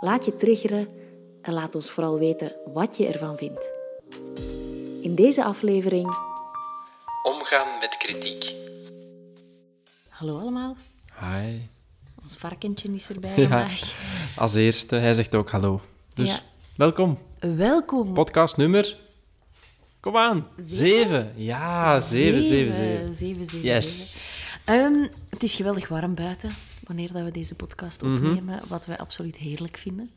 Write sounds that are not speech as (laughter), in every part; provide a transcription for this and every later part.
laat je triggeren en laat ons vooral weten wat je ervan vindt. In deze aflevering Omgaan met kritiek. Hallo allemaal, Hi. ons varkentje is erbij (laughs) Ja. vandaag. Als eerste, hij zegt ook hallo. Dus Ja. welkom. Welkom. Podcast nummer. Kom aan. Zeven. Ja, zeven, zeven, zeven. Zeven, zeven, Yes. zeven. Ehm, het is geweldig warm buiten, wanneer dat we deze podcast Mhm. opnemen, wat wij absoluut heerlijk vinden.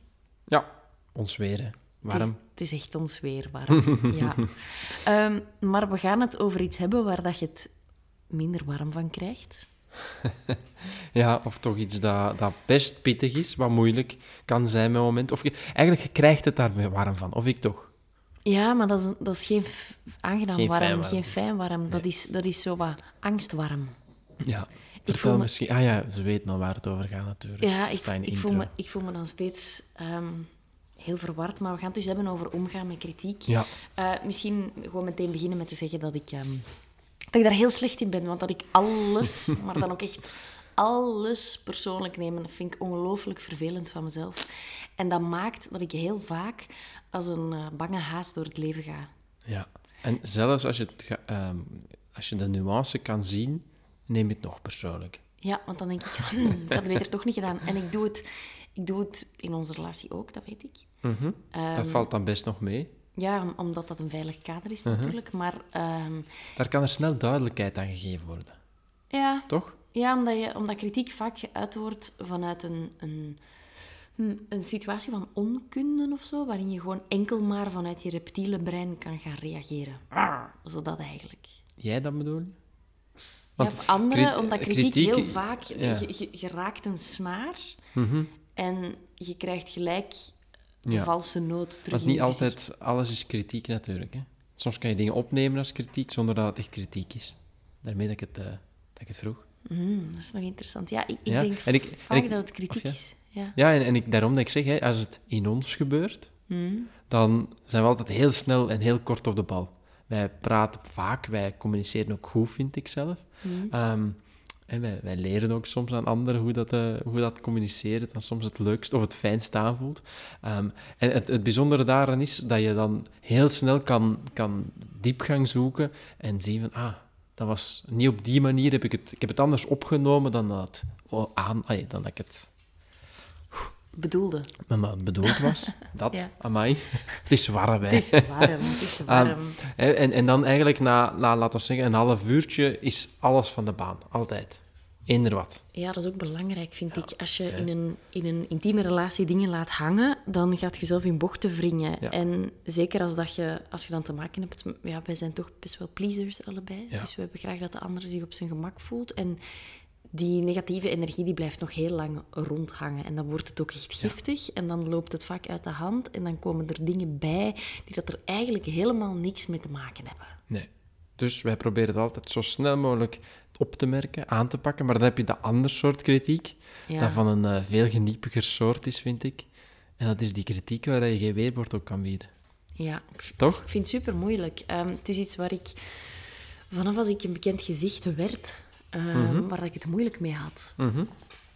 Ja, ons weer, hè. Het Warm. is, het is echt ons weer warm, (laughs) ja. Ehm, maar we gaan het over iets hebben waar dat je het minder warm van krijgt. (laughs) Ja, of toch iets dat, dat best pittig is, wat moeilijk kan zijn met moment. Of je, eigenlijk, je krijgt het daar warm van. Of ik toch? Ja, maar dat is, dat is geen aangenaam Geen warm, fijn warm. geen fijn warm. Dat, is, dat is zo wat angstwarm. Ja. Voel Vertel me- misschien... Ah ja, ze weten al waar het over gaat natuurlijk. Ja, ik, ik, voel me, ik voel me dan steeds ehm, heel verward. Maar we gaan het dus hebben over omgaan met kritiek. Ja. Eh, misschien gewoon meteen beginnen met te zeggen dat ik, ehm, dat ik daar heel slecht in ben. Want dat ik alles, (laughs) maar dan ook echt alles persoonlijk neem. En dat vind ik ongelooflijk vervelend van mezelf. En dat maakt dat ik heel vaak als een eh, bange haas door het leven ga. Ja. En zelfs als je, het, ehm, als je de nuance kan zien, neem je het nog persoonlijk. Ja, want dan denk ik, (laughs) hm, ik had het beter toch niet gedaan. En ik doe het, ik doe het in onze relatie ook, dat weet ik. Mhm. Ehm, dat valt dan best nog mee. Ja, om- omdat dat een veilig kader is Uh-huh. natuurlijk. Maar ehm, Daar kan er snel duidelijkheid aan gegeven worden, ja, toch? ja omdat, je, omdat kritiek vaak geuit wordt vanuit een, een, hm, een situatie van onkunde of zo, waarin je gewoon enkel maar vanuit je reptiele brein kan gaan reageren. Zo dat eigenlijk. Jij dat bedoel je? Ja, of anderen, omdat kritiek, kritiek- heel vaak... ja. Je, raakt een snaar Mhm. en je krijgt gelijk de Ja. valse noot terug Want niet altijd alles is kritiek natuurlijk. Hè? Soms kan je dingen opnemen als kritiek zonder dat het echt kritiek is. Daarmee dat ik het, eh, dat ik het vroeg. Mm, dat is nog interessant. Ja, ik, ik denk en ik- en vaak ik- dat het kritiek is. Ja. Ja, en, en ik, daarom dat ik zeg, hè, als het in ons gebeurt, Mm. dan zijn we altijd heel snel en heel kort op de bal. Wij praten vaak, wij communiceren ook goed, vind ik zelf. Mm. Ehm, en wij, wij leren ook soms aan anderen hoe dat, eh, hoe dat communiceren dan soms het leukst of het fijnst aanvoelt. Ehm, en het, het bijzondere daaraan is dat je dan heel snel kan, kan diepgang zoeken en zien van, ah, dat was niet op die manier, heb ik, het, ik heb het anders opgenomen dan dat, oh, aan, dan dat ik het Bedoelde. dan dat het bedoeld was. (laughs) Dat, Ja. amai. Het is warm, hè. Het is warm, het is (laughs) warm. En, en dan eigenlijk na, na, laten we zeggen, een half uurtje is alles van de baan. Altijd. Eender wat. Ja, dat is ook belangrijk, vind ik. Als je in een, in een intieme relatie dingen laat hangen, dan gaat je jezelf in bochten wringen. Ja. En zeker als, dat je, als je dan te maken hebt... met- Ja, wij zijn toch best wel pleasers allebei. Ja. Dus we hebben graag dat de ander zich op zijn gemak voelt. En die negatieve energie die blijft nog heel lang rondhangen. En dan wordt het ook echt giftig. En dan loopt het vaak uit de hand. En dan komen er dingen bij die dat er eigenlijk helemaal niks mee te maken hebben. Nee. Dus wij proberen het altijd zo snel mogelijk op te merken, aan te pakken. Maar dan heb je de ander soort kritiek, Ja. dat van een eh, veel geniepiger soort is, vind ik. En dat is die kritiek waar je geen weerwoord op kan bieden. Ja, Toch? Ik vind het super moeilijk. het is iets waar ik vanaf als ik een bekend gezicht werd, ehm, waar dat ik het moeilijk mee had. Mhm.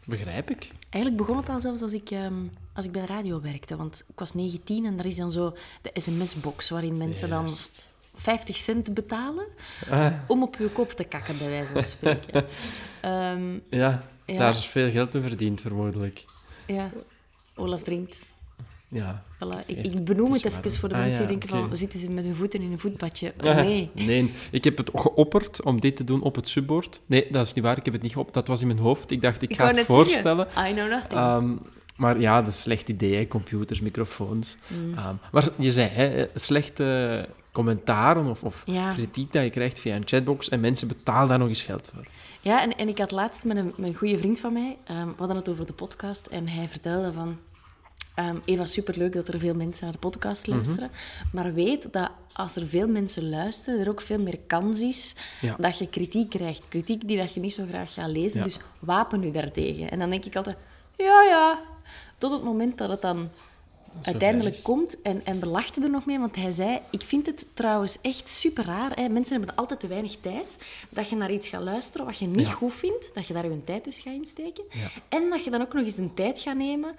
Begrijp ik. Eigenlijk begon het al zelfs als ik, ehm, als ik bij de radio werkte. Want ik was 19 en er is dan zo de sms-box waarin mensen dan Juist. 50 cent betalen Ah, om op je kop te kakken, bij wijze van spreken. (laughs) Ehm, ja, Ja. daar is veel geld mee verdiend, vermoedelijk. ja, Olaf drinkt. Ja. Voilà. Ik, ik benoem het het even voor de warm. mensen Ah, die denken van, zitten ze met hun voeten in een voetbadje? Oh, (laughs) Ah, nee. nee, ik heb het geopperd om dit te doen op het subboard. Nee, dat is niet waar. Ik heb het niet geopperd. Dat was in mijn hoofd. Ik dacht, ik, Ik ga het voorstellen. I know nothing. Ehm, maar ja, dat is een slecht idee, hè. computers, microfoons. Mm. Ehm, maar je zei, hè, slechte commentaren of, of Ja. kritiek dat je krijgt via een chatbox en mensen betalen daar nog eens geld voor. Ja, en, en ik had laatst met een, met een goede vriend van mij, ehm, we hadden het over de podcast, en hij vertelde van... Ehm, Eva, superleuk dat er veel mensen naar de podcast Mhm. luisteren. Maar weet dat als er veel mensen luisteren, er ook veel meer kans is Ja. dat je kritiek krijgt. Kritiek die dat je niet zo graag gaat lezen. Ja. Dus wapen u daartegen. En dan denk ik altijd, ja, ja. Tot het moment dat het dan uiteindelijk komt. En, en we lachten er nog mee, want hij zei... Ik vind het trouwens echt super raar. Hè? Mensen hebben altijd te weinig tijd. Dat je naar iets gaat luisteren wat je niet Ja. goed vindt. Dat je daar je tijd dus gaat insteken. Ja. En dat je dan ook nog eens de tijd gaat nemen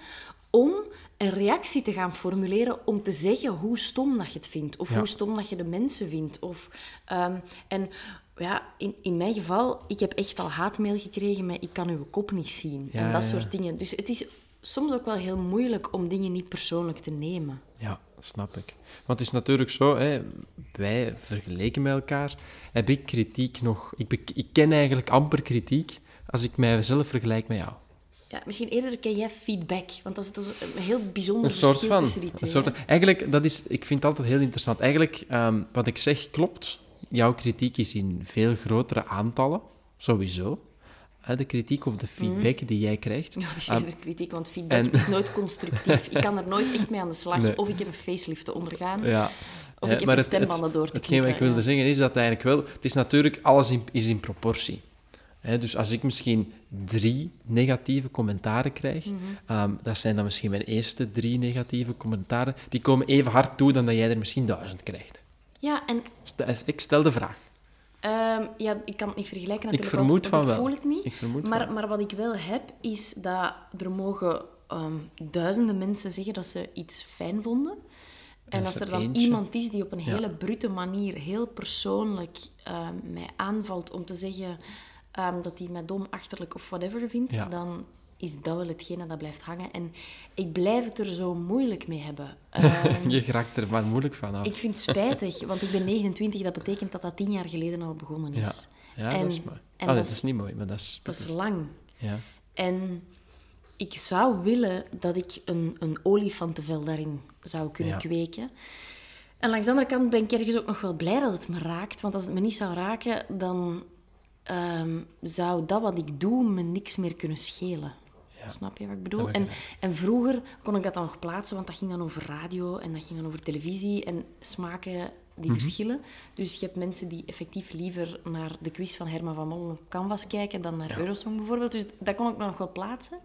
om een reactie te gaan formuleren om te zeggen hoe stom dat je het vindt. Of Ja. hoe stom dat je de mensen vindt. Of, ehm, en ja, in, in mijn geval, ik heb echt al haatmail gekregen met ik kan uw kop niet zien. Ja, en dat ja. soort dingen. Dus het is soms ook wel heel moeilijk om dingen niet persoonlijk te nemen. Ja, snap ik. Want het is natuurlijk zo, hè, wij vergeleken met elkaar, heb ik kritiek nog... Ik, ik ken eigenlijk amper kritiek als ik mijzelf vergelijk met jou. Ja, misschien eerder ken jij feedback, want dat is, dat is een heel bijzonder Een soort verschil van. tussen die Een twee. soort, hè. eigenlijk, dat is, ik vind het altijd heel interessant. Eigenlijk, ehm, wat ik zeg klopt. Jouw kritiek is in veel grotere aantallen, sowieso. De kritiek of de feedback die jij krijgt. Ja, het is Ehm, eerder kritiek, want feedback en- is nooit constructief. Ik kan er nooit echt mee aan de slag. Nee. Of ik heb een facelift te ondergaan. Ja. Of ik heb maar mijn het- stembanden door te Hetgeen wat ik wilde ja. zeggen is dat eigenlijk wel... Het is natuurlijk, alles in, is in proportie. Dus als ik misschien drie negatieve commentaren krijg, Mhm. ehm, dat zijn dan misschien mijn eerste drie negatieve commentaren, die komen even hard toe dan dat jij er misschien duizend krijgt. Ja, en Stel- Ik stel de vraag. ehm, ja, ik kan het niet vergelijken Ik natuurlijk, vermoed want, want van ik wel. voel het niet. Ik vermoed maar, maar wat ik wel heb, is dat er mogen ehm, duizenden mensen zeggen dat ze iets fijn vonden. En als er er dan eentje. iemand is die op een Ja. hele brute manier, heel persoonlijk mij aanvalt om te zeggen ehm, dat hij mij dom, achterlijk of whatever vindt, Ja. dan is dat wel hetgene dat blijft hangen. En ik blijf het er zo moeilijk mee hebben. (laughs) Ehm, Je raakt er maar moeilijk van af. ik vind het spijtig, (laughs) want ik ben 29, dat betekent dat dat tien jaar geleden al begonnen Ja, is. ja En- dat is mooi. en dat dat is- is niet mooi, maar dat is... Dat is lang. Ja. En ik zou willen dat ik een, een olifantenvel daarin zou kunnen Ja. kweken. En langs de andere kant ben ik ergens ook nog wel blij dat het me raakt. Want als het me niet zou raken, dan ehm, zou dat wat ik doe me niks meer kunnen schelen. Ja. Snap je wat ik bedoel? En, en vroeger kon ik dat dan nog plaatsen, want dat ging dan over radio en dat ging dan over televisie en smaken die Mhm. verschillen. Dus je hebt mensen die effectief liever naar de quiz van Herman van Mollen op Canvas kijken dan naar Eurosong bijvoorbeeld. Dus dat kon ik nog wel plaatsen.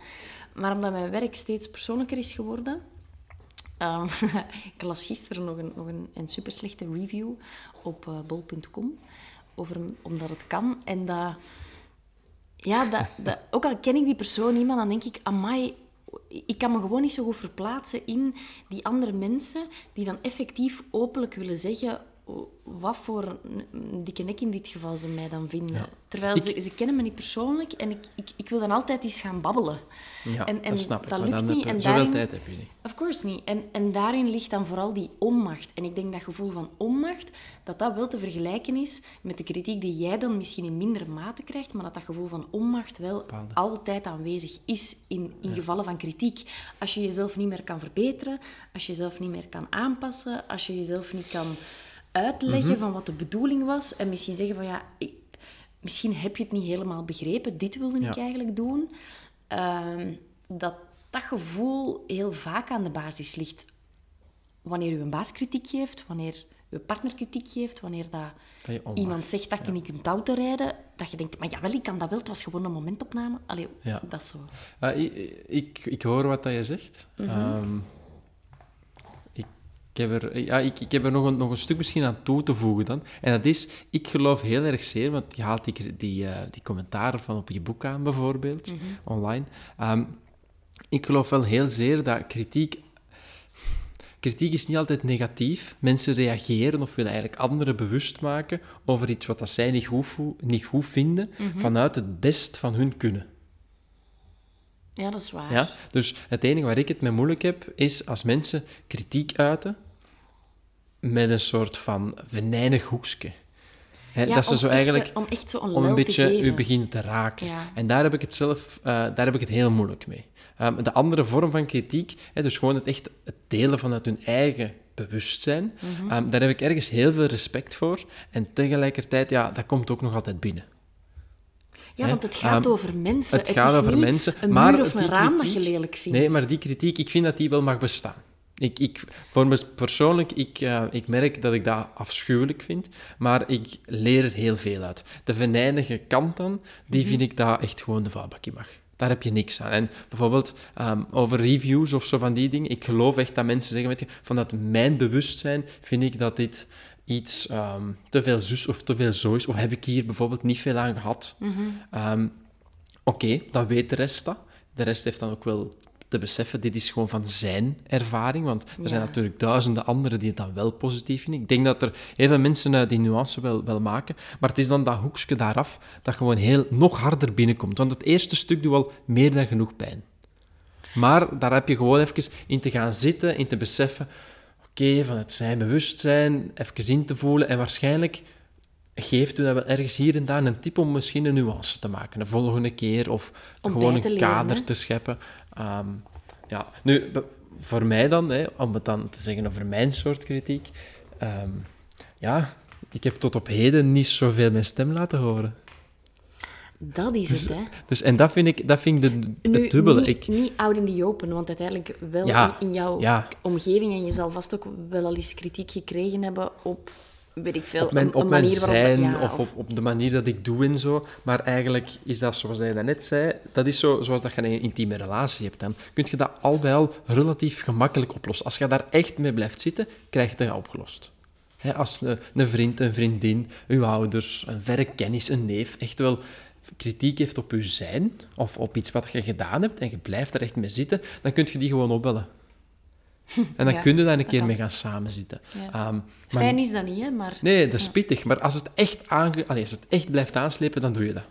Maar omdat mijn werk steeds persoonlijker is geworden... ehm, (laughs) ik las gisteren nog een, nog een, een super slechte review op eh, bol.com over omdat het kan. En dat... Ja, dat, dat, ook al ken ik die persoon niet, maar dan denk ik, amai, ik kan me gewoon niet zo goed verplaatsen in die andere mensen die dan effectief openlijk willen zeggen wat voor dikke nek in dit geval ze mij dan vinden. Ja. Terwijl Ik- ze, ze kennen me niet persoonlijk en ik, ik, ik wil dan altijd eens gaan babbelen. Ja, En- en dat snap ik. dat maar lukt dan niet en Zoveel daarin- tijd heb je niet. Of course niet. En, en daarin ligt dan vooral die onmacht. En ik denk dat gevoel van onmacht, dat dat wel te vergelijken is met de kritiek die jij dan misschien in mindere mate krijgt, maar dat dat gevoel van onmacht wel Bepaalde. altijd aanwezig is in, in gevallen van kritiek. Als je jezelf niet meer kan verbeteren, als je jezelf niet meer kan aanpassen, als je jezelf niet kan uitleggen Mhm. van wat de bedoeling was en misschien zeggen van ja, ik- misschien heb je het niet helemaal begrepen, dit wilde ik eigenlijk doen. Ehm, dat dat gevoel heel vaak aan de basis ligt wanneer u een baas kritiek geeft, wanneer uw partner kritiek geeft, wanneer dat iemand zegt dat je niet kunt auto rijden, dat je denkt, maar jawel, ik kan dat wel, het was gewoon een momentopname. Allee, Ja. dat is zo. Ah, ik, ik, ik hoor wat dat je zegt. Mhm. Ehm, ik, ik heb er, ja, ik, ik heb er nog, een, nog een stuk misschien aan toe te voegen dan. En dat is, ik geloof heel erg zeer, want je haalt die, die, eh, die commentaren van op je boek aan bijvoorbeeld, Mhm. online. Ehm, ik geloof wel heel zeer dat kritiek... Kritiek is niet altijd negatief. Mensen reageren of willen eigenlijk anderen bewust maken over iets wat dat zij niet goed, niet goed vinden, Mhm. vanuit het best van hun kunnen. Ja, dat is waar. Ja? Dus het enige waar ik het mee moeilijk heb, is als mensen kritiek uiten met een soort van venijnig hoekje. Ja, dat ze zo eigenlijk te- om echt zo een om een beetje u begint te raken. Ja. En daar heb ik het zelf eh, daar heb ik het heel moeilijk mee. Ehm, de andere vorm van kritiek, dus gewoon het echt het delen vanuit hun eigen bewustzijn, ehm, daar heb ik ergens heel veel respect voor. En tegelijkertijd, ja, dat komt ook nog altijd binnen. Ja, want het gaat Ehm, over mensen. Het gaat is over niet mensen. een maar of een raam dat je kritiek- lelijk vindt. Nee, maar die kritiek, ik vind dat die wel mag bestaan. Ik, ik, voor me persoonlijk, ik, eh, ik merk dat ik dat afschuwelijk vind, maar ik leer er heel veel uit. De venijnige kant dan, die Mhm. vind ik dat echt gewoon de vuilbakje mag. Daar heb je niks aan. En bijvoorbeeld ehm, over reviews of zo van die dingen, ik geloof echt dat mensen zeggen, weet je, vanuit mijn bewustzijn vind ik dat dit iets ehm, te veel zus of te veel zo is, of heb ik hier bijvoorbeeld niet veel aan gehad. Mhm. Ehm, Oké, dan weet de rest dat. De rest heeft dan ook wel te beseffen, dit is gewoon van zijn ervaring, want er zijn natuurlijk duizenden anderen die het dan wel positief vinden. Ik denk dat er heel veel mensen eh, die nuance wel, wel maken, maar het is dan dat hoekje daaraf dat gewoon heel, nog harder binnenkomt. Want het eerste stuk doet al meer dan genoeg pijn. Maar daar heb je gewoon even in te gaan zitten, in te beseffen, oké, van het zijn bewustzijn, even in te voelen en waarschijnlijk geeft u dat wel ergens hier en daar een tip om misschien een nuance te maken, de volgende keer, of Om gewoon een leren, kader hè? te scheppen. Ehm, ja, nu, voor mij dan, hè, om het dan te zeggen over mijn soort kritiek, ehm, ja, ik heb tot op heden niet zoveel mijn stem laten horen. Dat is het, hè. Dus, en dat vind ik, dat vind ik de, Nu, het dubbele. Niet, ik, niet out in the open, want uiteindelijk wel Ja, in, in jouw ja. omgeving, en je zal vast ook wel al eens kritiek gekregen hebben op, weet ik veel, op mijn, een, op mijn waarop... zijn ja, of op, op de manier dat ik doe en zo. Maar eigenlijk is dat, zoals jij net zei, dat is zo, zoals dat je een intieme relatie hebt. Dan kun je dat al bij al relatief gemakkelijk oplossen. Als je daar echt mee blijft zitten, krijg je dat opgelost. Als een, een vriend, een vriendin, uw ouders, een verre kennis, een neef, echt wel kritiek heeft op uw zijn of op iets wat je gedaan hebt en je blijft er echt mee zitten, dan kun je die gewoon opbellen. (laughs) En dan Ja, kun je daar een keer kan. mee gaan samenzitten. Ja. Ehm, maar- Fijn is dat niet, hè, maar... Nee, dat is pittig. Maar als het echt, aange... Allee, als het echt blijft aanslepen, dan doe je dat.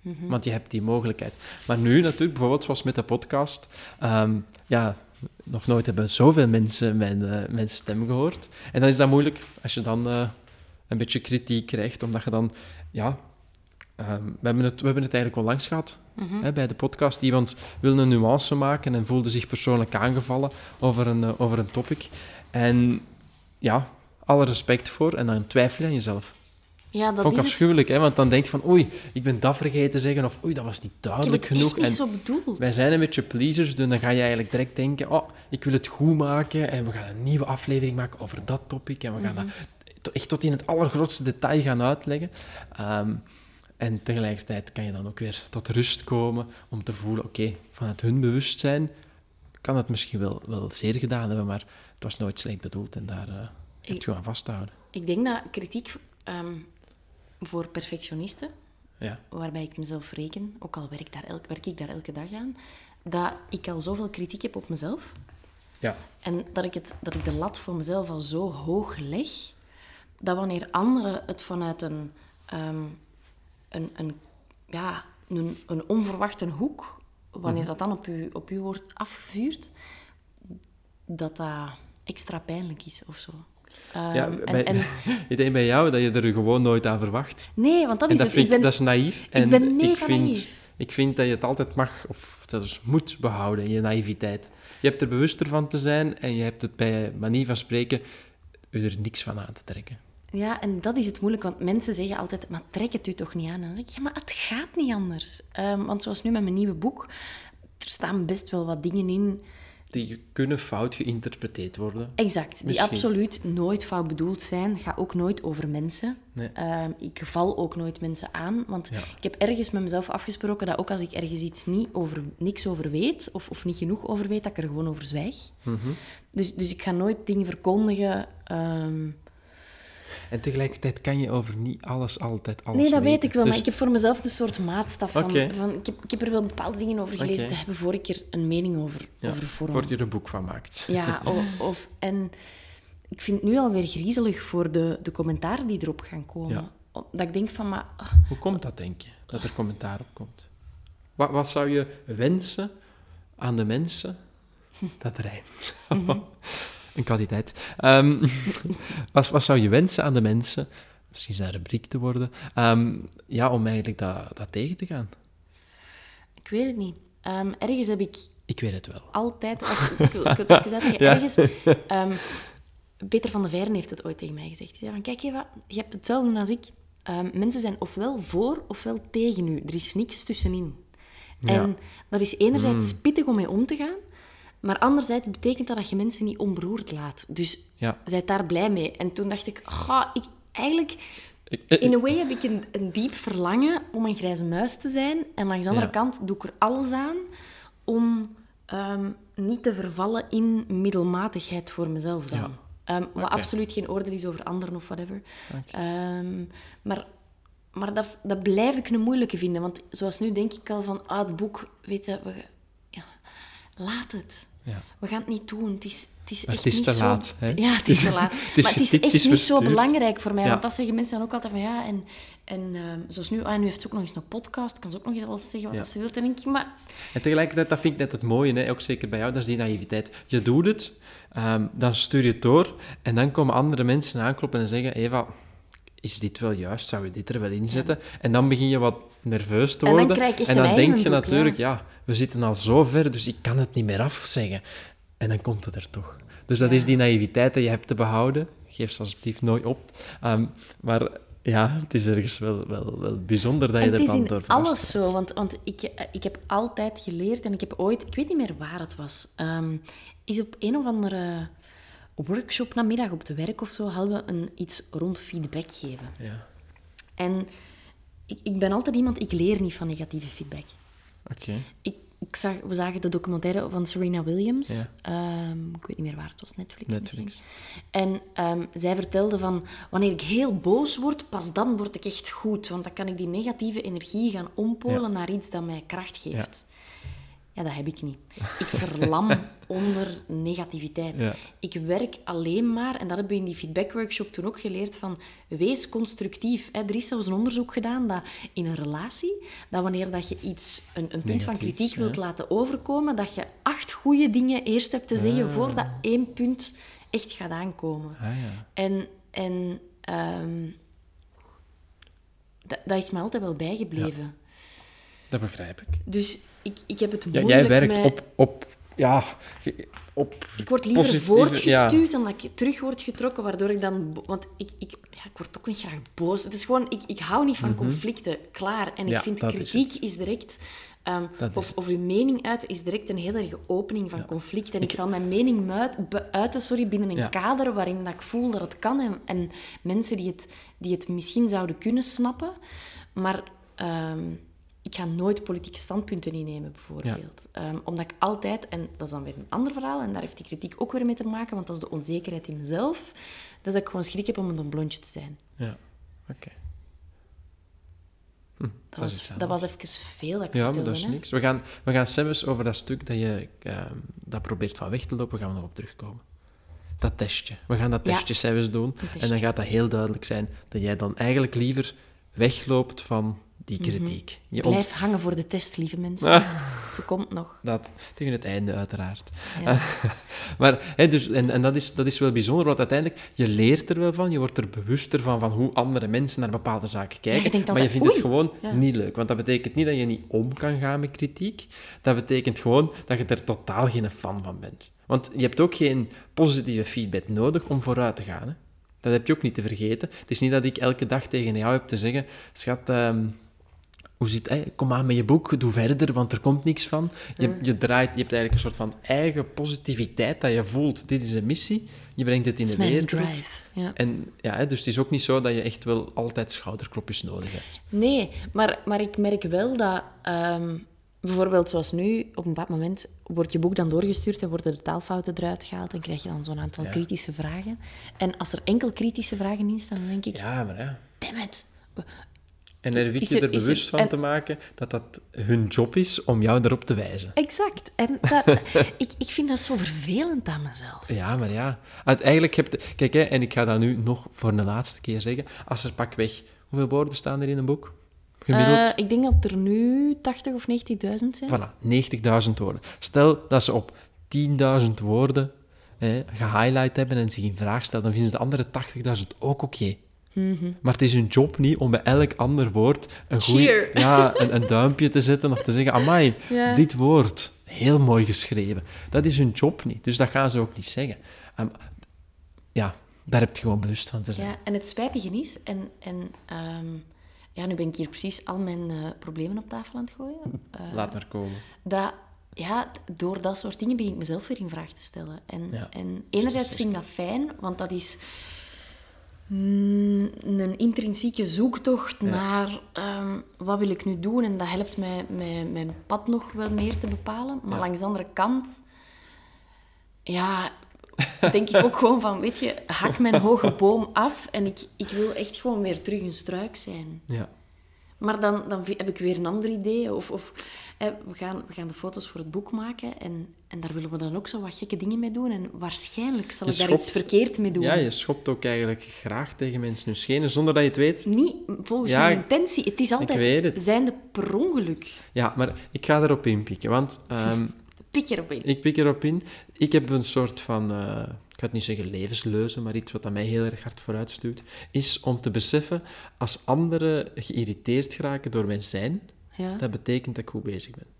Mhm. Want je hebt die mogelijkheid. Maar nu natuurlijk, bijvoorbeeld zoals met de podcast... ehm, ja, nog nooit hebben zoveel mensen mijn, eh, mijn stem gehoord. En dan is dat moeilijk als je dan eh, een beetje kritiek krijgt, omdat je dan... Ja, ehm, we, hebben het, we hebben het eigenlijk onlangs gehad Mhm. hè, bij de podcast. Iemand wilde een nuance maken en voelde zich persoonlijk aangevallen over een, eh, over een topic. En ja, alle respect voor. En dan twijfel je aan jezelf. Ja, dat Vond ik is het. afschuwelijk, hè? want dan denk je van oei, ik ben dat vergeten zeggen, of oei, dat was niet Ik heb duidelijk het genoeg. echt niet zo bedoeld. wij zijn een beetje pleasers, dus dan ga je eigenlijk direct denken, oh, ik wil het goed maken en we gaan een nieuwe aflevering maken over dat topic en we gaan Mhm. dat echt tot in het allergrootste detail gaan uitleggen. Ehm, en tegelijkertijd kan je dan ook weer tot rust komen om te voelen, oké, vanuit hun bewustzijn kan het misschien wel, wel zeer gedaan hebben, maar het was nooit slecht bedoeld en daar eh heb Ik- je aan vasthouden. Ik denk dat kritiek ehm, voor perfectionisten, Ja. waarbij ik mezelf reken, ook al werk, daar elk, werk ik daar elke dag aan, dat ik al zoveel kritiek heb op mezelf. Ja. En dat ik, het, dat ik de lat voor mezelf al zo hoog leg, dat wanneer anderen het vanuit een, ehm, een, een, ja, een, een onverwachte hoek, wanneer Mhm. dat dan op u, op u wordt afgevuurd, dat dat extra pijnlijk is of zo. Ja, Ehm, en- en, (laughs) ik denk bij jou dat je er gewoon nooit aan verwacht. nee, want dat en is dat, het. vind, Ik ben, dat is naïef. En ben mega ik vind, naïef. Ik vind dat je het altijd mag, of zelfs moet behouden, je naïviteit. Je hebt er bewuster van te zijn en je hebt het bij manier van spreken er niks van aan te trekken. Ja, en dat is het moeilijk, want mensen zeggen altijd, maar trek het u toch niet aan? En dan zeg ik, ja, maar het gaat niet anders. Ehm, want zoals nu met mijn nieuwe boek, er staan best wel wat dingen in, Die kunnen fout geïnterpreteerd worden. exact, die absoluut nooit fout bedoeld zijn. Ga ook nooit over mensen. Nee. Ehm, ik val ook nooit mensen aan, want Ja. ik heb ergens met mezelf afgesproken dat ook als ik ergens iets niet over, niks over weet, of, of niet genoeg over weet, dat ik er gewoon over zwijg. Mhm. Dus, dus ik ga nooit dingen verkondigen... ehm, En tegelijkertijd kan je over niet alles altijd alles Nee, dat weet ik wel, maar Dus- ik heb voor mezelf een soort maatstaf van... Van ik, heb, ik heb er wel bepaalde dingen over gelezen te hebben voor ik er een mening over, ja, over vorm. Voor je er een boek van maakt. Ja, (laughs) of, of... En ik vind het nu alweer griezelig voor de, de commentaren die erop gaan komen. Ja. Dat ik denk van, maar... ah, Hoe komt dat, denk je, dat er commentaar op komt? Wat, wat zou je wensen aan de mensen? Dat rijmt. Mhm. (laughs) Een kwaliteit. Ehm, (laughs) wat, wat zou je wensen aan de mensen? Misschien zijn rubriek te worden. ehm, ja, om eigenlijk dat, dat tegen te gaan. Ik weet het niet. Ehm, ergens heb ik Ik weet het wel. altijd... wacht, ik, zeggen. (laughs) Ja. Ergens... Peter van de Veeren heeft het ooit tegen mij gezegd. Hij zei van, kijk Eva, je hebt hetzelfde als ik. mensen zijn ofwel voor ofwel tegen u. Er is niks tussenin. Ja. En dat is enerzijds pittig om mee om te gaan, maar anderzijds betekent dat dat je mensen niet onberoerd laat. Dus Ja. zijt daar blij mee. En toen dacht ik, ga ik eigenlijk... Eh, In een way heb ik een, een diep verlangen om een grijze muis te zijn. En langs de andere Ja. kant doe ik er alles aan om ehm, niet te vervallen in middelmatigheid voor mezelf dan. Ja. Ehm, wat absoluut geen oordeel is over anderen of whatever. Ehm, maar maar dat, dat blijf ik een moeilijke vinden. Want zoals nu denk ik al van, ah, het boek, weet je, we, ja, laat het. Ja. We gaan het niet doen. Het is, het is Maar echt het is niet te zo... laat, hè? Ja, het is te laat. (laughs) is maar het is echt het is niet zo belangrijk voor mij. Ja. Want dat zeggen mensen dan ook altijd van, ja, en, en ehm, zoals nu, ah, nu heeft ze ook nog eens een podcast, kan ze ook nog eens alles zeggen wat Ja. ze wil. En denk ik, maar En tegelijkertijd, dat vind ik net het mooie, hè? ook zeker bij jou, dat is die naïviteit. Je doet het, ehm, dan stuur je het door en dan komen andere mensen aankloppen en zeggen, Eva, is dit wel juist? Zou je dit er wel inzetten? En dan begin je wat nerveus te En dan worden. en dan denk je boek, natuurlijk, ja. ja. we zitten al zo ver, dus ik kan het niet meer afzeggen. En dan komt het er toch. Dus dat Ja. is die naïviteit die je hebt te behouden. Geef ze alsjeblieft nooit op. Ehm, maar ja, het is ergens wel, wel, wel bijzonder dat je En het is dan in door verrast alles raakt. zo, want, want ik, ik heb altijd geleerd en ik heb ooit, ik weet niet meer waar het was, ehm, is op een of andere workshop namiddag op het werk of zo, hadden we een, iets rond feedback geven. Ja, En ik, ik ben altijd iemand, ik leer niet van negatieve feedback. oké. Ik, ik zag, we zagen de documentaire van Serena Williams. Ja. Ehm, ik weet niet meer waar het was, Netflix, Netflix. misschien. En ehm, zij vertelde van, wanneer ik heel boos word, pas dan word ik echt goed. Want dan kan ik die negatieve energie gaan ompolen Ja. naar iets dat mij kracht geeft. Ja, dat heb ik niet. (laughs) Ik verlam onder negativiteit. Ja. Ik werk alleen maar, en dat hebben we in die feedbackworkshop toen ook geleerd, van wees constructief. hè. Er is zelfs een onderzoek gedaan dat in een relatie, dat wanneer dat je iets, een, een punt van kritiek wilt ja. laten overkomen, dat je acht goede dingen eerst hebt te zeggen voordat één punt echt gaat aankomen. Ah ja. En, en ehm, dat, dat is me altijd wel bijgebleven. Dat begrijp ik. Dus ik, ik heb het Ja, moeilijk jij werkt met... op, op, ja, op Ik word liever positieve- voortgestuurd dan dat ik terug word getrokken, waardoor ik dan... Want ik, ik, ja, ik word ook niet graag boos. Het is gewoon... Ik, ik hou niet van conflicten, klaar. En ik Mhm. Ja, vind is kritiek is, direct... is of, of uw mening uiten is direct een hele erge opening van conflict. En ik, zal mijn mening uiten sorry, binnen een Ja. kader waarin dat ik voel dat het kan. En, en mensen die het, die het misschien zouden kunnen snappen. Maar... ehm, ik ga nooit politieke standpunten innemen, bijvoorbeeld. Ehm, omdat ik altijd, en dat is dan weer een ander verhaal, en daar heeft die kritiek ook weer mee te maken, want dat is de onzekerheid in mezelf, dat is dat ik gewoon schrik heb om een blondje te zijn. Ja, oké. Dat, Dat was, dat was even veel dat ik Ja, maar vertelde. dat is hè. niks. We gaan, we gaan zelfs over dat stuk dat je ehm, dat probeert van weg te lopen, gaan we nog op terugkomen. Dat testje. We gaan dat Ja. testje zelfs doen. En dan gaat dat heel duidelijk zijn dat jij dan eigenlijk liever wegloopt van die kritiek. Je ont- Mhm. Blijf hangen voor de test, lieve mensen. Ah. Ze komt nog. Dat, tegen het einde uiteraard. Ja. (laughs) maar, hè, dus, en, en dat, is, dat is wel bijzonder, want uiteindelijk, je leert er wel van, je wordt er bewuster van, van hoe andere mensen naar bepaalde zaken kijken, maar je vindt het gewoon Ja. niet leuk. Want dat betekent niet dat je niet om kan gaan met kritiek, dat betekent gewoon dat je er totaal geen fan van bent. Want je hebt ook geen positieve feedback nodig om vooruit te gaan. Hè? Dat heb je ook niet te vergeten. Het is niet dat ik elke dag tegen jou heb te zeggen, schat... ehm, hoe zit? Kom aan met je boek, doe verder, want er komt niks van. Je, je draait, je hebt eigenlijk een soort van eigen positiviteit dat je voelt. Dit is een missie. Je brengt het in de wereld. drive. Ja. En ja, dus het is ook niet zo dat je echt wel altijd schouderklopjes nodig hebt. Nee, maar, maar ik merk wel dat... ehm, bijvoorbeeld zoals nu, op een bepaald moment wordt je boek dan doorgestuurd en worden de taalfouten eruit gehaald en krijg je dan zo'n aantal Ja. kritische vragen. En als er enkel kritische vragen in staan, dan denk ik... Ja, maar ja. Damn it. En er weet je er- er er- bewust van en- te maken dat dat hun job is om jou erop te wijzen. Exact. En dat, (laughs) ik, ik vind dat zo vervelend aan mezelf. Ja, maar ja. Eigenlijk heb je... Kijk, hè, en ik ga dat nu nog voor de laatste keer zeggen. Als er pakweg... Hoeveel woorden staan er in een boek? Gemiddeld? Eh, ik denk dat er nu 80 of 90.000 zijn. Voilà, 90.000 woorden. Stel dat ze op 10.000 woorden hè, gehighlight hebben en zich in vraag stellen, dan vinden ze de andere 80.000 ook oké. Mhm. Maar het is hun job niet om bij elk ander woord een, goeie- (laughs) ja, een, een duimpje te zetten of te zeggen, amai, dit woord, heel mooi geschreven. Dat is hun job niet, dus dat gaan ze ook niet zeggen. Ehm, ja, Daar heb je gewoon bewust van te zijn. Ja, en het spijtige is, en, en ehm, ja, nu ben ik hier precies al mijn eh, problemen op tafel aan het gooien. Eh, Laat maar komen. dat, ja, door dat soort dingen begin ik mezelf weer in vraag te stellen. En, Ja. en enerzijds vind ik dat fijn, want dat is een intrinsieke zoektocht naar ehm, wat wil ik nu doen. En dat helpt mij mijn, mijn pad nog wel meer te bepalen. Maar Ja. langs de andere kant, ja, denk ik ook gewoon van, weet je, hak mijn hoge boom af en ik, ik wil echt gewoon weer terug een struik zijn. Ja. Maar dan, dan heb ik weer een ander idee. Of, of hè, we, gaan, we gaan de foto's voor het boek maken en, en daar willen we dan ook zo wat gekke dingen mee doen. En waarschijnlijk zal Je ik daar iets verkeerd mee doen. ja, je schopt ook eigenlijk graag tegen mensen hun schenen, zonder dat je het weet. Niet volgens Ja, mijn intentie. Het is altijd het. zijnde per ongeluk. Ja, maar ik ga erop inpikken, want ehm, (laughs) Pik erop in. ik pik erop in. Ik heb een soort van, eh, ik ga het niet zeggen levensleuze, maar iets wat mij heel erg hard vooruit stuurt, is om te beseffen, als anderen geïrriteerd geraken door mijn zijn, Ja, dat betekent dat ik goed bezig ben.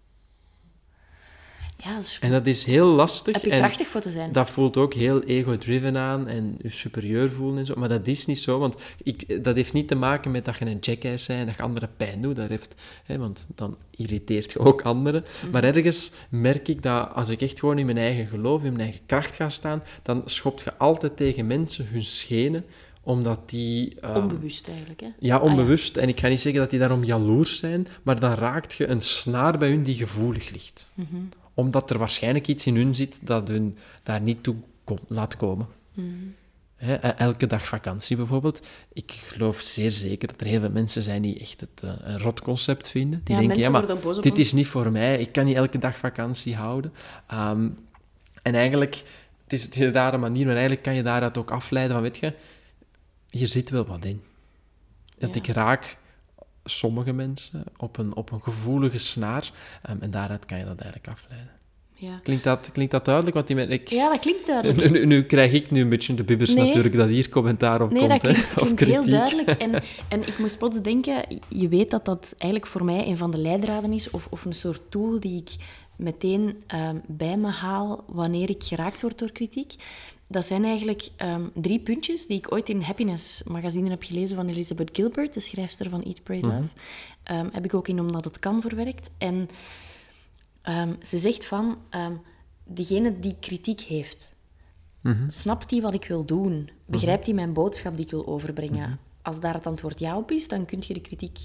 Ja dat is En dat is heel lastig. Heb je krachtig voor te zijn. Dat voelt ook heel ego-driven aan en je superieur voelen en zo. Maar dat is niet zo, want ik, dat heeft niet te maken met dat je een jackass bent en dat je anderen pijn doet. Dat heeft, hè, want dan irriteert je ook anderen. Mhm. Maar ergens merk ik dat als ik echt gewoon in mijn eigen geloof, in mijn eigen kracht ga staan, dan schopt je altijd tegen mensen hun schenen, omdat die... ehm, Onbewust eigenlijk. Hè? ja, onbewust. En ik ga niet zeggen dat die daarom jaloers zijn, maar dan raakt je een snaar bij hun die gevoelig ligt. Omdat er waarschijnlijk iets in hun zit dat hun daar niet toe kom- laat komen. Hè, eh, elke dag vakantie bijvoorbeeld. Ik geloof zeer zeker dat er heel veel mensen zijn die echt het eh, een rot concept vinden. Die Ja, denken, ja, maar boos dit is niet voor mij. Ik kan niet elke dag vakantie houden. Ehm, en eigenlijk, het is, het is een manier, maar eigenlijk kan je daaruit ook afleiden van, weet je, hier zit wel wat in. Dat Ja. ik raak sommige mensen op een, op een gevoelige snaar. ehm, en daaruit kan je dat eigenlijk afleiden. Ja. Klinkt dat, klinkt dat duidelijk? Want die, men- ik, ja, dat klinkt duidelijk. nu, nu- krijg ik nu een beetje de bibbers Nee. natuurlijk, dat hier commentaar op Nee, komt. dat klinkt, hè, of klinkt heel duidelijk. En, (laughs) en ik moest plots denken, je weet dat dat eigenlijk voor mij een van de leidraden is, of, of een soort tool die ik meteen ehm, bij me haal wanneer ik geraakt word door kritiek. Dat zijn eigenlijk ehm, drie puntjes die ik ooit in Happiness magazine heb gelezen van Elizabeth Gilbert, de schrijfster van Eat, Pray, Love. Ehm, heb ik ook in Omdat het kan verwerkt. En ehm, ze zegt van, diegene die kritiek heeft, snapt hij wat ik wil doen? Begrijpt hij mijn boodschap die ik wil overbrengen? Als daar het antwoord ja op is, dan kun je de kritiek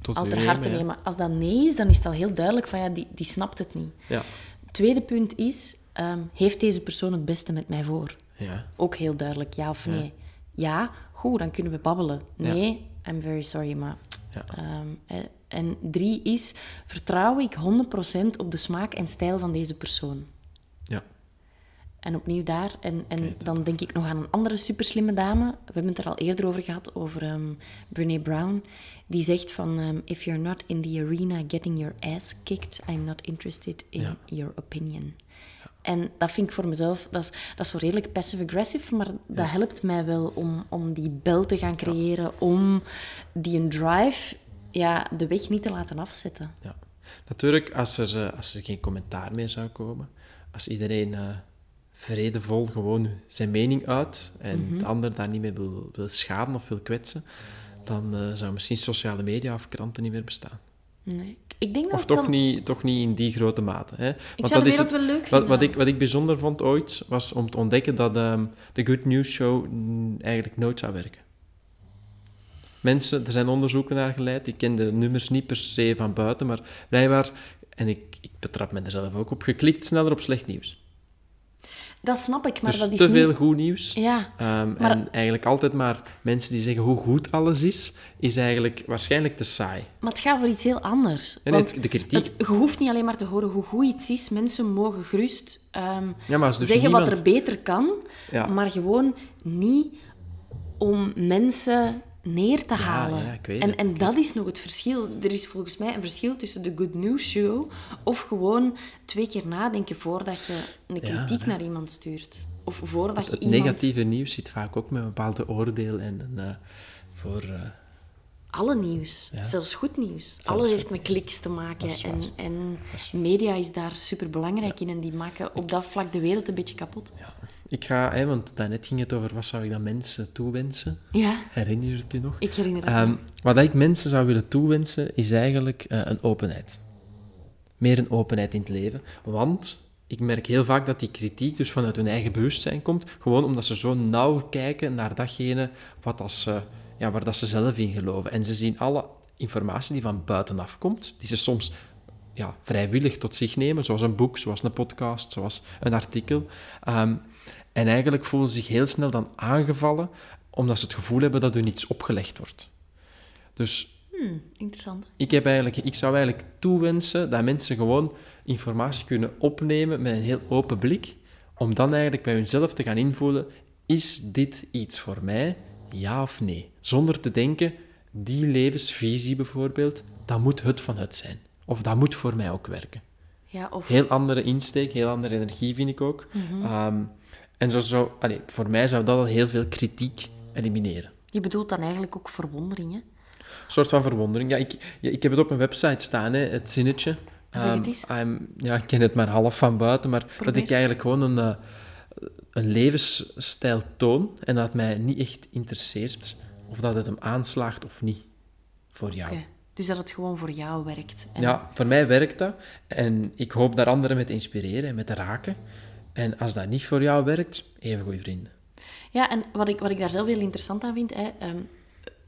Tot al ter nemen, harte ja. nemen. Als dat nee is, dan is het al heel duidelijk van ja, die, die snapt het niet. Ja. Tweede punt is, ehm, heeft deze persoon het beste met mij voor? Ja. Ook heel duidelijk, ja of nee. Ja, goed, dan kunnen we babbelen. Ja. Nee, I'm very sorry, maar... Ja. Ehm, eh, en drie is, vertrouw ik 100% op de smaak en stijl van deze persoon? Ja. En opnieuw daar. En, en dan denk ik nog aan een andere superslimme dame. We hebben het er al eerder over gehad, over um, Brene Brown. Die zegt van, ehm, if you're not in the arena getting your ass kicked, I'm not interested in Ja. your opinion. En dat vind ik voor mezelf, dat is, dat is zo redelijk passive-aggressive, maar dat helpt mij wel om, om die bel te gaan creëren, om die een drive, ja, de weg niet te laten afzetten. Ja. Natuurlijk, als er, eh, als er geen commentaar meer zou komen, als iedereen eh, vredevol gewoon zijn mening uit en Mhm. de ander daar niet mee wil, wil schaden of wil kwetsen, dan eh, zou misschien sociale media of kranten niet meer bestaan. Nee. Ik denk dat Of toch, dan- niet, toch niet in die grote mate. Hè? Want zou de is wel leuk wat, vinden. wat, ik, wat ik bijzonder vond ooit, was om te ontdekken dat ehm, de Good News Show eigenlijk nooit zou werken. Mensen, er zijn onderzoeken naar geleid, ik ken de nummers niet per se van buiten, maar blijkbaar, en ik, ik betrap me er zelf ook op, geklikt sneller op slecht nieuws. Dat snap ik, maar dus dat is te niet... veel goed nieuws. Ja, maar- En eigenlijk altijd maar mensen die zeggen hoe goed alles is, is eigenlijk waarschijnlijk te saai. maar het gaat voor iets heel anders. En het- de kritiek. het- je hoeft niet alleen maar te horen hoe goed iets is. Mensen mogen gerust ehm, Ja, dus zeggen wat er beter kan, Ja. maar gewoon niet om mensen neer te halen. ja, en, het. en dat is nog het verschil. Er is volgens mij een verschil tussen de good news show of gewoon twee keer nadenken voordat je een kritiek naar iemand stuurt. Of voordat je Het iemand... negatieve nieuws zit vaak ook met een bepaalde oordeel en eh, voor... eh, Alle nieuws, zelfs goed nieuws. Zelfs Alles heeft met kliks te maken. En, en is- media is daar super belangrijk in en die maken op dat vlak de wereld een beetje kapot. ja. Ik ga, hè, want daarnet ging het over wat zou ik dan mensen toewensen. Ja, Herinner je het u nog? ik herinner het Ehm, wat ik mensen zou willen toewensen, is eigenlijk eh, een openheid. Meer een openheid in het leven. Want ik merk heel vaak dat die kritiek dus vanuit hun eigen bewustzijn komt, gewoon omdat ze zo nauw kijken naar datgene wat ze, ja, waar dat ze zelf in geloven. En ze zien alle informatie die van buitenaf komt, die ze soms ja, vrijwillig tot zich nemen, zoals een boek, zoals een podcast, zoals een artikel. Ehm, en eigenlijk voelen ze zich heel snel dan aangevallen, omdat ze het gevoel hebben dat hun iets opgelegd wordt. Dus Hmm, interessant. ik, heb eigenlijk, ik zou eigenlijk toewensen dat mensen gewoon informatie kunnen opnemen met een heel open blik, om dan eigenlijk bij hunzelf te gaan invoelen, is dit iets voor mij, ja of nee? Zonder te denken, die levensvisie bijvoorbeeld, dat moet het van het zijn. Of dat moet voor mij ook werken. Ja, of... Heel andere insteek, heel andere energie vind ik ook. Ehm, en zo, zo, allee, voor mij zou dat al heel veel kritiek elimineren. Je bedoelt dan eigenlijk ook verwondering, hè? Een soort van verwondering. Ja, ik, ja, ik heb het op mijn website staan, hè, het zinnetje. Zeg het Ehm, eens. Ja, ik ken het maar half van buiten, maar dat ik eigenlijk gewoon een, eh, een levensstijl toon en dat het mij niet echt interesseert of dat het hem aanslaagt of niet voor jou. Oké. Dus dat het gewoon voor jou werkt. En- Ja, voor mij werkt dat. En ik hoop daar anderen mee te inspireren en mee te raken. En als dat niet voor jou werkt, even goede vrienden. Ja, en wat ik, wat ik daar zelf heel interessant aan vind, hè, ehm,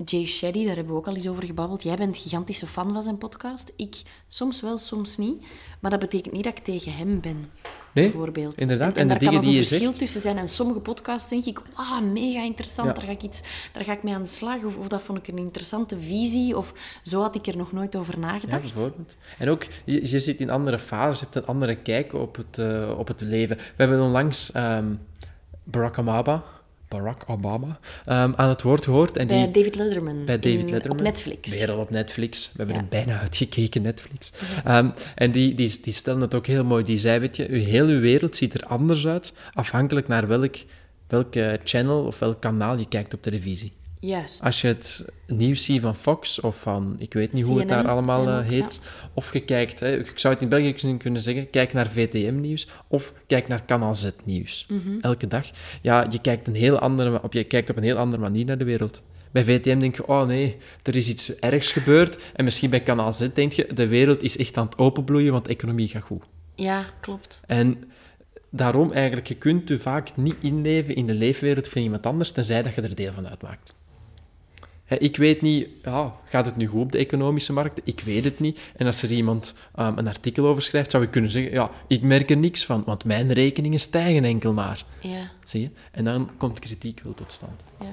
Jay Shetty, daar hebben we ook al eens over gebabbeld. Jij bent gigantische fan van zijn podcast. Ik soms wel, soms niet. Maar dat betekent niet dat ik tegen hem ben, Nee, bijvoorbeeld. inderdaad. En, En de daar dingen kan die een je verschil zegt- tussen zijn. En sommige podcasts denk ik, ah, mega interessant. Ja. Daar, ga ik iets, daar ga ik mee aan de slag. Of, of dat vond ik een interessante visie. Of zo had ik er nog nooit over Ja, nagedacht. bijvoorbeeld. En ook, je, je zit in andere fases, je hebt een andere kijk op het, eh, op het leven. We hebben onlangs ehm, Barack Obama, Barack Obama ehm, aan het woord gehoord. En Bij die, David Letterman. bij David in- Letterman. Op Netflix. Weer al op Netflix. We hebben Ja. hem bijna uitgekeken, Netflix. Ehm, en die, die, die stelde het ook heel mooi. Die zei, weet je, uw, heel uw wereld ziet er anders uit, afhankelijk naar welk, welke channel of welk kanaal je kijkt op televisie. Juist. Als je het nieuws ziet van Fox of van, ik weet niet hoe het daar allemaal eh, heet, of je kijkt, hè, ik zou het in België kunnen zeggen, kijk naar VTM-nieuws of kijk naar Kanaal Z-nieuws. Mhm. Elke dag. Ja, je kijkt, een heel andere, op, je kijkt op een heel andere manier naar de wereld. Bij VTM denk je, oh nee, er is iets ergs gebeurd. En misschien bij Kanaal Z denk je, de wereld is echt aan het openbloeien, want de economie gaat goed. Ja, klopt. En daarom eigenlijk, je kunt je vaak niet inleven in de leefwereld van iemand anders, tenzij dat je er deel van uitmaakt. Ik weet niet, ja, gaat het nu goed op de economische markt? Ik weet het niet. En als er iemand ehm, een artikel over schrijft, zou ik kunnen zeggen, ja, ik merk er niks van, want mijn rekeningen stijgen enkel maar. Ja. Zie je? En dan komt kritiek wel tot stand. Ja.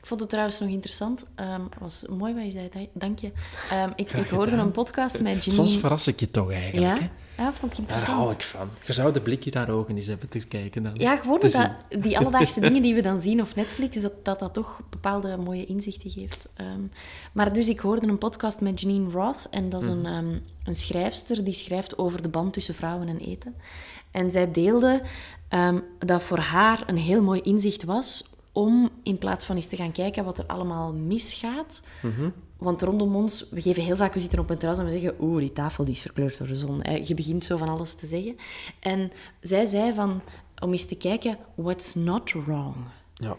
Ik vond het trouwens nog interessant. Ehm was mooi wat je zei, da- dank je. Ehm, ik, ik hoorde een podcast met Soms Janine... verras ik je toch eigenlijk, hè? Ja? vond ik Daar interessant. hou ik van. Je zou de blikje naar ogen eens hebben te kijken. Dan. Ja, gewoon dat, die alledaagse (laughs) dingen die we dan zien op Netflix, dat dat, dat toch bepaalde mooie inzichten geeft. Ehm, maar dus ik hoorde een podcast met Janine Roth en dat is een, Mhm. ehm, een schrijfster die schrijft over de band tussen vrouwen en eten. En zij deelde ehm, dat voor haar een heel mooi inzicht was om in plaats van eens te gaan kijken wat er allemaal misgaat, Mhm. want rondom ons, we geven heel vaak, we zitten op een terras en we zeggen, oeh, die tafel die is verkleurd door de zon. Je begint zo van alles te zeggen. En zij zei van, om eens te kijken, what's not wrong? Ja.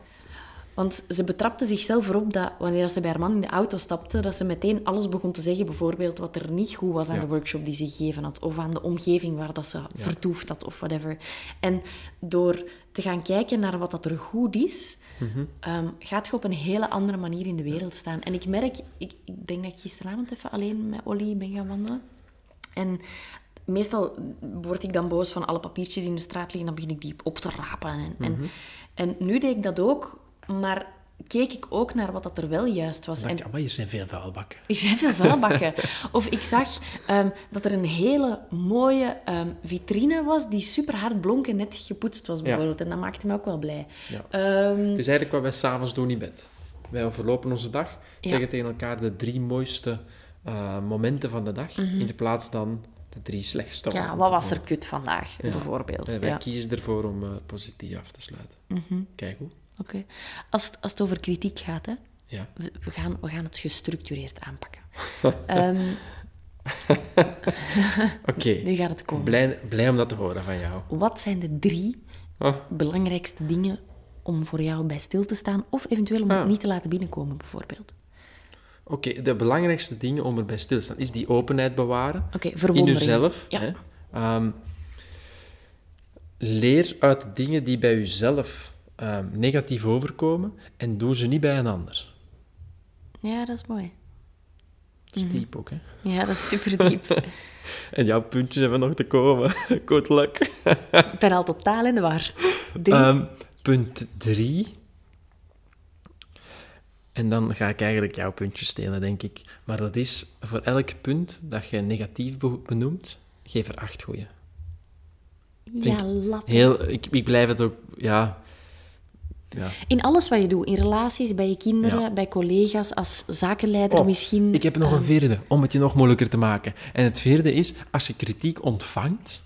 Want ze betrapte zichzelf erop dat wanneer ze bij haar man in de auto stapte, dat ze meteen alles begon te zeggen, bijvoorbeeld wat er niet goed was aan Ja. de workshop die ze gegeven had, of aan de omgeving waar dat ze vertoefd had, of whatever. En door te gaan kijken naar wat dat er goed is, Mhm. ehm, gaat je op een hele andere manier in de wereld staan. En ik merk, ik, ik denk dat ik gisteravond even alleen met Olly ben gaan wandelen. En meestal word ik dan boos van alle papiertjes in de straat liggen, dan begin ik die op te rapen. En, en, Mhm. en nu deed ik dat ook, maar keek ik ook naar wat dat er wel juist was. Dacht En je, maar hier zijn veel vuilbakken. (laughs) er zijn veel vuilbakken. of ik zag ehm, dat er een hele mooie ehm, vitrine was die super hard blonk en net gepoetst was, bijvoorbeeld. En dat maakte me ook wel blij. Ja. Ehm, Het is eigenlijk wat wij s'avonds doen in bed. Wij overlopen onze dag, Ja. zeggen tegen elkaar de drie mooiste eh, momenten van de dag, in de plaats dan de drie slechtste. Mhm. ja, wat was er kut vandaag, Ja. bijvoorbeeld. Wij Ja. kiezen ervoor om eh, positief af te sluiten. Kijk hoe. Oké. Als, het- als het over kritiek gaat, hè, Ja. we, we gaan, we gaan het gestructureerd aanpakken. (laughs) Ehm, (laughs) Oké, (laughs) nu gaat het komen. blij, blij om dat te horen van jou. Wat zijn de drie Oh. belangrijkste dingen om voor jou bij stil te staan, of eventueel om Ah. het niet te laten binnenkomen, bijvoorbeeld. Oké, de belangrijkste dingen om erbij stil te staan is die openheid bewaren. Oké, in jezelf. Ja. Hè? Ehm, leer uit dingen die bij jezelf ehm, negatief overkomen en doe ze niet bij een ander. Ja, dat is mooi. Dat is diep ook, hè? Ja, dat is super (laughs) diep. En jouw puntjes hebben nog te komen. (laughs) Good luck. ik ben al totaal in de war. Ehm, punt drie. En dan ga ik eigenlijk jouw puntje stelen, denk ik. Maar dat is voor elk punt dat je negatief be- benoemt, geef er acht goeie. ja, lap. Heel, ik, ik blijf het ook, ja. Ja. In alles wat je doet, in relaties, bij je kinderen, Ja. bij collega's, als zakenleider Oh, misschien. Ik heb nog een vierde, om het je nog moeilijker te maken. En het vierde is, als je kritiek ontvangt,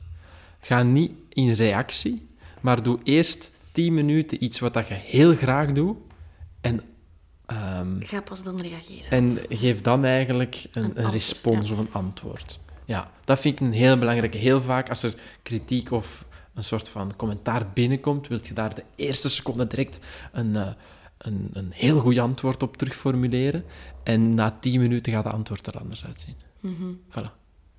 ga niet in reactie, maar doe eerst 10 minuten iets wat dat je heel graag doet. En, ehm, Ga pas dan reageren. en geef dan eigenlijk een, respons ja. of een antwoord. Ja, dat vind ik een heel belangrijke. Heel vaak als er kritiek of een soort van commentaar binnenkomt, wil je daar de eerste seconde direct een, eh, een, een heel goed antwoord op terugformuleren. En na tien minuten gaat de antwoord er anders uitzien. Mhm. Voilà.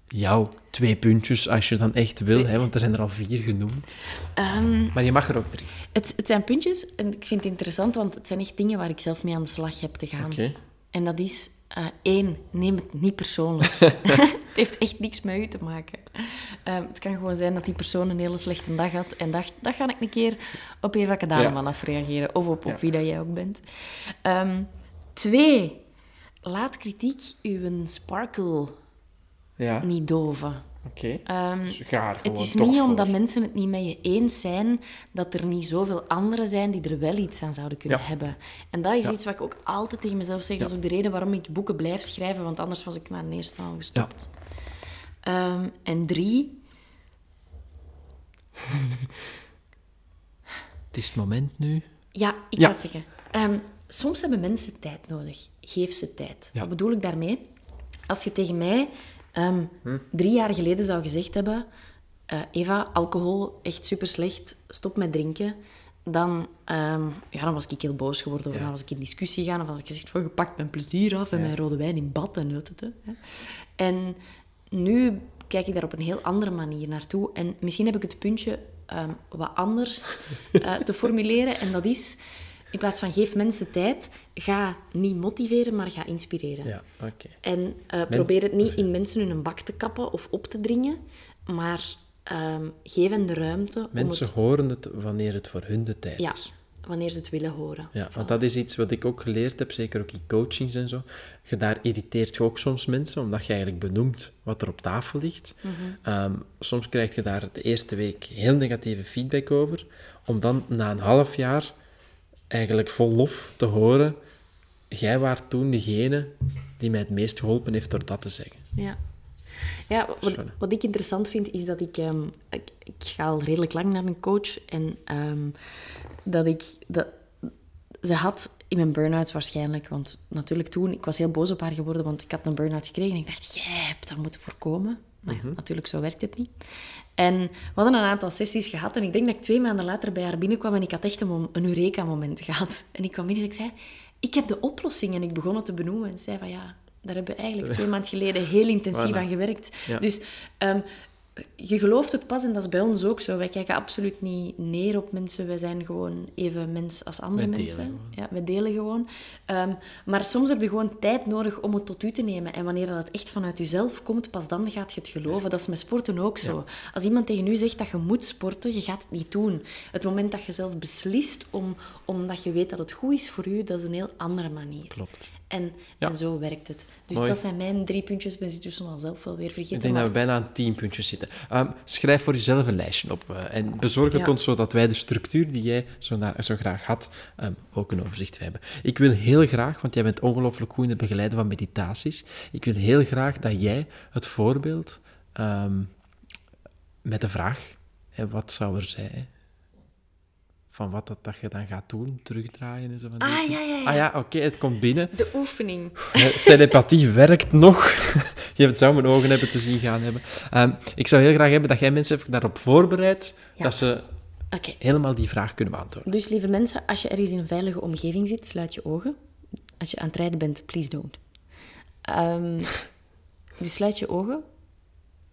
Jouw twee puntjes, als je dan echt wil, hè, want er zijn er al vier genoemd. Ehm, Maar je mag er ook drie. het, het zijn puntjes en ik vind het interessant, want het zijn echt dingen waar ik zelf mee aan de slag heb te gaan. Oké. En dat is, eh, één, neem het niet persoonlijk. (laughs) het heeft echt niks met u te maken. Ehm, het kan gewoon zijn dat die persoon een hele slechte dag had en dacht, dat ga ik een keer op Eva Kadaneman Ja. afreageren. Of op, op Ja. wie dat jij ook bent. Ehm, twee, laat kritiek uw sparkle Ja, niet doven. Oké. Ehm, Dus het is toch niet voor. omdat mensen het niet met je eens zijn, dat er niet zoveel anderen zijn die er wel iets aan zouden kunnen Ja. hebben. En dat is Ja. iets wat ik ook altijd tegen mezelf zeg. Dat is ook de reden waarom ik boeken blijf schrijven, want anders was ik na de eerste al gestopt. Ehm, en drie, Het is het moment nu. ja, ik Ja. ga het zeggen. Ehm, soms hebben mensen tijd nodig. Geef ze tijd. Ja. Wat bedoel ik daarmee? Als je tegen mij ehm, Hm. drie jaar geleden zou gezegd hebben... eh, Eva, alcohol, echt super slecht. Stop met drinken. Dan, ehm, ja, dan was ik heel boos geworden. Of Ja. dan was ik in discussie gegaan. Of had ik gezegd van, je pakt mijn plezier af en mijn rode wijn in bad en het. En nu kijk ik daar op een heel andere manier naartoe. En misschien heb ik het puntje ehm, wat anders eh, te formuleren. En dat is, in plaats van geef mensen tijd, ga niet motiveren, maar ga inspireren. Ja, oké. En eh, probeer het niet in mensen hun bak te kappen of op te dringen, maar ehm, geef hen de ruimte Mensen om het... horen het wanneer het voor hun de tijd Ja, is. wanneer ze het willen horen. Ja, want dat is iets wat ik ook geleerd heb, zeker ook in coachings en zo. Je daar irriteert je ook soms mensen, omdat je eigenlijk benoemt wat er op tafel ligt. Ehm, soms krijg je daar de eerste week heel negatieve feedback over, om dan na een half jaar eigenlijk vol lof te horen, jij waart toen degene die mij het meest geholpen heeft door dat te zeggen. Ja. Ja, wat, ik interessant vind, is dat ik, ehm, ik... Ik ga al redelijk lang naar een coach. En ehm, dat ik... Dat, ze had in mijn burn-out waarschijnlijk... Want natuurlijk toen... Ik was heel boos op haar geworden, want ik had een burn-out gekregen. En ik dacht, jij hebt dat moeten voorkomen. Maar ja, natuurlijk, zo werkt het niet. En we hadden een aantal sessies gehad. En ik denk dat ik twee maanden later bij haar binnenkwam. En ik had echt een, een Eureka-moment (laughs) gehad. En ik kwam binnen en ik zei... Ik heb de oplossing. En ik begon het te benoemen. En zei van, ja... Daar hebben we eigenlijk (laughs) twee maanden geleden heel intensief Voilà. aan gewerkt. Ja. Dus ehm, je gelooft het pas, en dat is bij ons ook zo. Wij kijken absoluut niet neer op mensen. Wij zijn gewoon even mens als andere Wij mensen. gewoon. Ja, wij delen gewoon. Ehm, maar soms heb je gewoon tijd nodig om het tot u te nemen. En wanneer dat echt vanuit jezelf komt, pas dan gaat je het geloven. Dat is met sporten ook zo. Als iemand tegen u zegt dat je moet sporten, je gaat het niet doen. Het moment dat je zelf beslist om, omdat je weet dat het goed is voor u, dat is een heel andere manier. Klopt. En, Ja. en zo werkt het. Dus Mooi. dat zijn mijn drie puntjes. Ik ben ze tussen al zelf wel weer vergeten. Ik denk maar- dat we bijna aan tien puntjes zitten. Ehm, schrijf voor jezelf een lijstje op eh, en bezorg het Ja. ons zodat wij de structuur die jij zo, na- zo graag had ehm, ook een overzicht hebben. Ik wil heel graag, want jij bent ongelooflijk goed in het begeleiden van meditaties, ik wil heel graag dat jij het voorbeeld ehm, met de vraag, hè, wat zou er zijn, van wat dat, dat je dan gaat doen, terugdraaien en zo. Van Ah, ja, ja, ja. Ah ja, oké, het komt binnen. De oefening. (laughs) Eh, Telepathie werkt nog. (laughs) Je hebt- zou mijn ogen hebben te zien gaan hebben. Ehm, ik zou heel graag hebben dat jij mensen daarop voorbereidt Ja. dat ze helemaal die vraag kunnen beantwoorden. Dus lieve mensen, als je ergens in een veilige omgeving zit, sluit je ogen. Als je aan het rijden bent, please don't. Ehm, (laughs) dus sluit je ogen.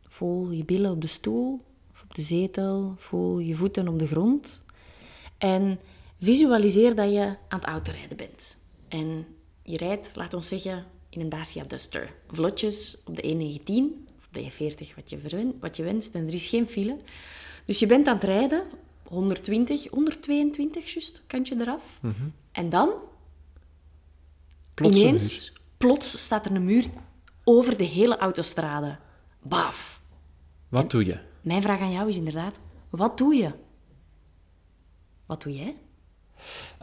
Voel je billen op de stoel of op de zetel. Voel je voeten op de grond. En visualiseer dat je aan het autorijden bent. En je rijdt, laat ons zeggen, in een Dacia Duster. Vlotjes op de E19 of op de E40, wat je, wat je wenst. En er is geen file. Dus je bent aan het rijden, 120, 122 juist, kantje eraf. En dan, Plots een ineens, plots staat er een muur over de hele autostrade. Baaf. muur. Wat doe je? Mijn vraag aan jou is inderdaad, wat doe je? Wat doe jij?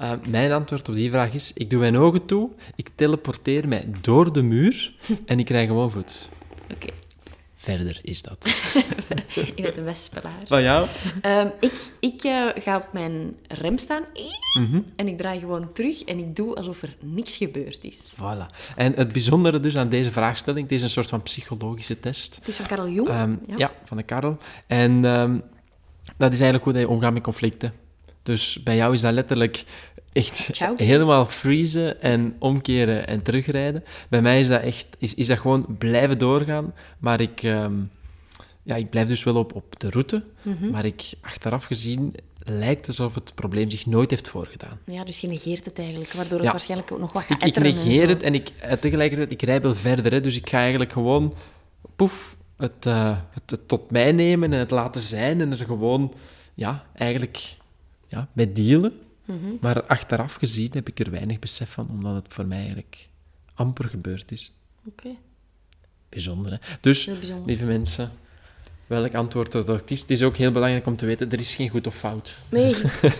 Uh, mijn antwoord op die vraag is: ik doe mijn ogen toe, ik teleporteer mij door de muur (laughs) en ik krijg gewoon voet. Oké, Verder is dat. (laughs) in het wespelaar. Van jou? Ehm, ik ik eh, ga op mijn rem staan en ik draai gewoon terug en ik doe alsof er niks gebeurd is. Voilà. En het bijzondere dus aan deze vraagstelling, het is een soort van psychologische test. Het is van Karel Jong. Ehm, ja. ja. van de Karel. En ehm, dat is eigenlijk hoe dat je omgaat met conflicten. Dus bij jou is dat letterlijk echt Ciao, helemaal freezen en omkeren en terugrijden. Bij mij is dat echt, is, is dat gewoon blijven doorgaan. Maar ik, ehm, ja, ik blijf dus wel op, op de route. Mhm. Maar ik, achteraf gezien, lijkt alsof het probleem zich nooit heeft voorgedaan. Ja, dus je negeert het eigenlijk, waardoor het Ja. waarschijnlijk ook nog wat gaat Ik, ik en negeer het en ik, eh, tegelijkertijd, ik rij wel verder. Hè, dus ik ga eigenlijk gewoon, poef, het, eh, het, het tot mij nemen en het laten zijn en er gewoon, ja, eigenlijk ja, mee dealen. Mhm. Maar achteraf gezien heb ik er weinig besef van, omdat het voor mij eigenlijk amper gebeurd is. Oké. Bijzonder, hè? Dus, bijzonder. lieve mensen, welk antwoord dat ook is, het is ook heel belangrijk om te weten, er is geen goed of fout. Nee,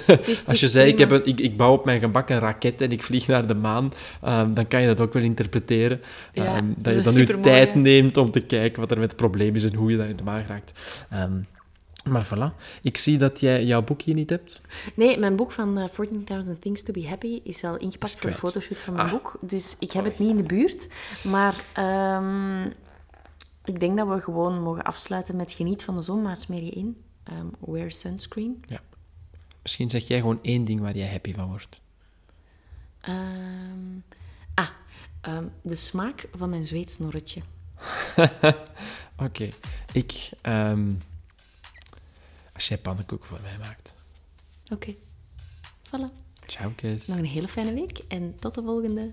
het (laughs) is, het Als je zei, ik, heb een, ik, ik bouw op mijn gebak een raket en ik vlieg naar de maan, ehm, dan kan je dat ook wel interpreteren. Ja, Ehm, dat dat je dan supermooi, tijd neemt om te kijken wat er met het probleem is en hoe je dat in de maan raakt. Ehm, maar voilà, ik zie dat jij jouw boek hier niet hebt. Nee, mijn boek van eh, 14.000 Things to be Happy is al ingepakt Is voor de kwijt. fotoshoot van mijn Ah. boek. Dus ik heb het niet in de buurt. Maar ehm, ik denk dat we gewoon mogen afsluiten met geniet van de zon, maar smeer je in. Ehm, wear sunscreen. Misschien zeg jij gewoon één ding waar jij happy van wordt. Ehm, ah, de smaak van mijn zweetsnorretje. (laughs) Oké, ik... als jij pannenkoek voor mij maakt. Oké. Voilà. Ciao. Nog een hele fijne week en tot de volgende.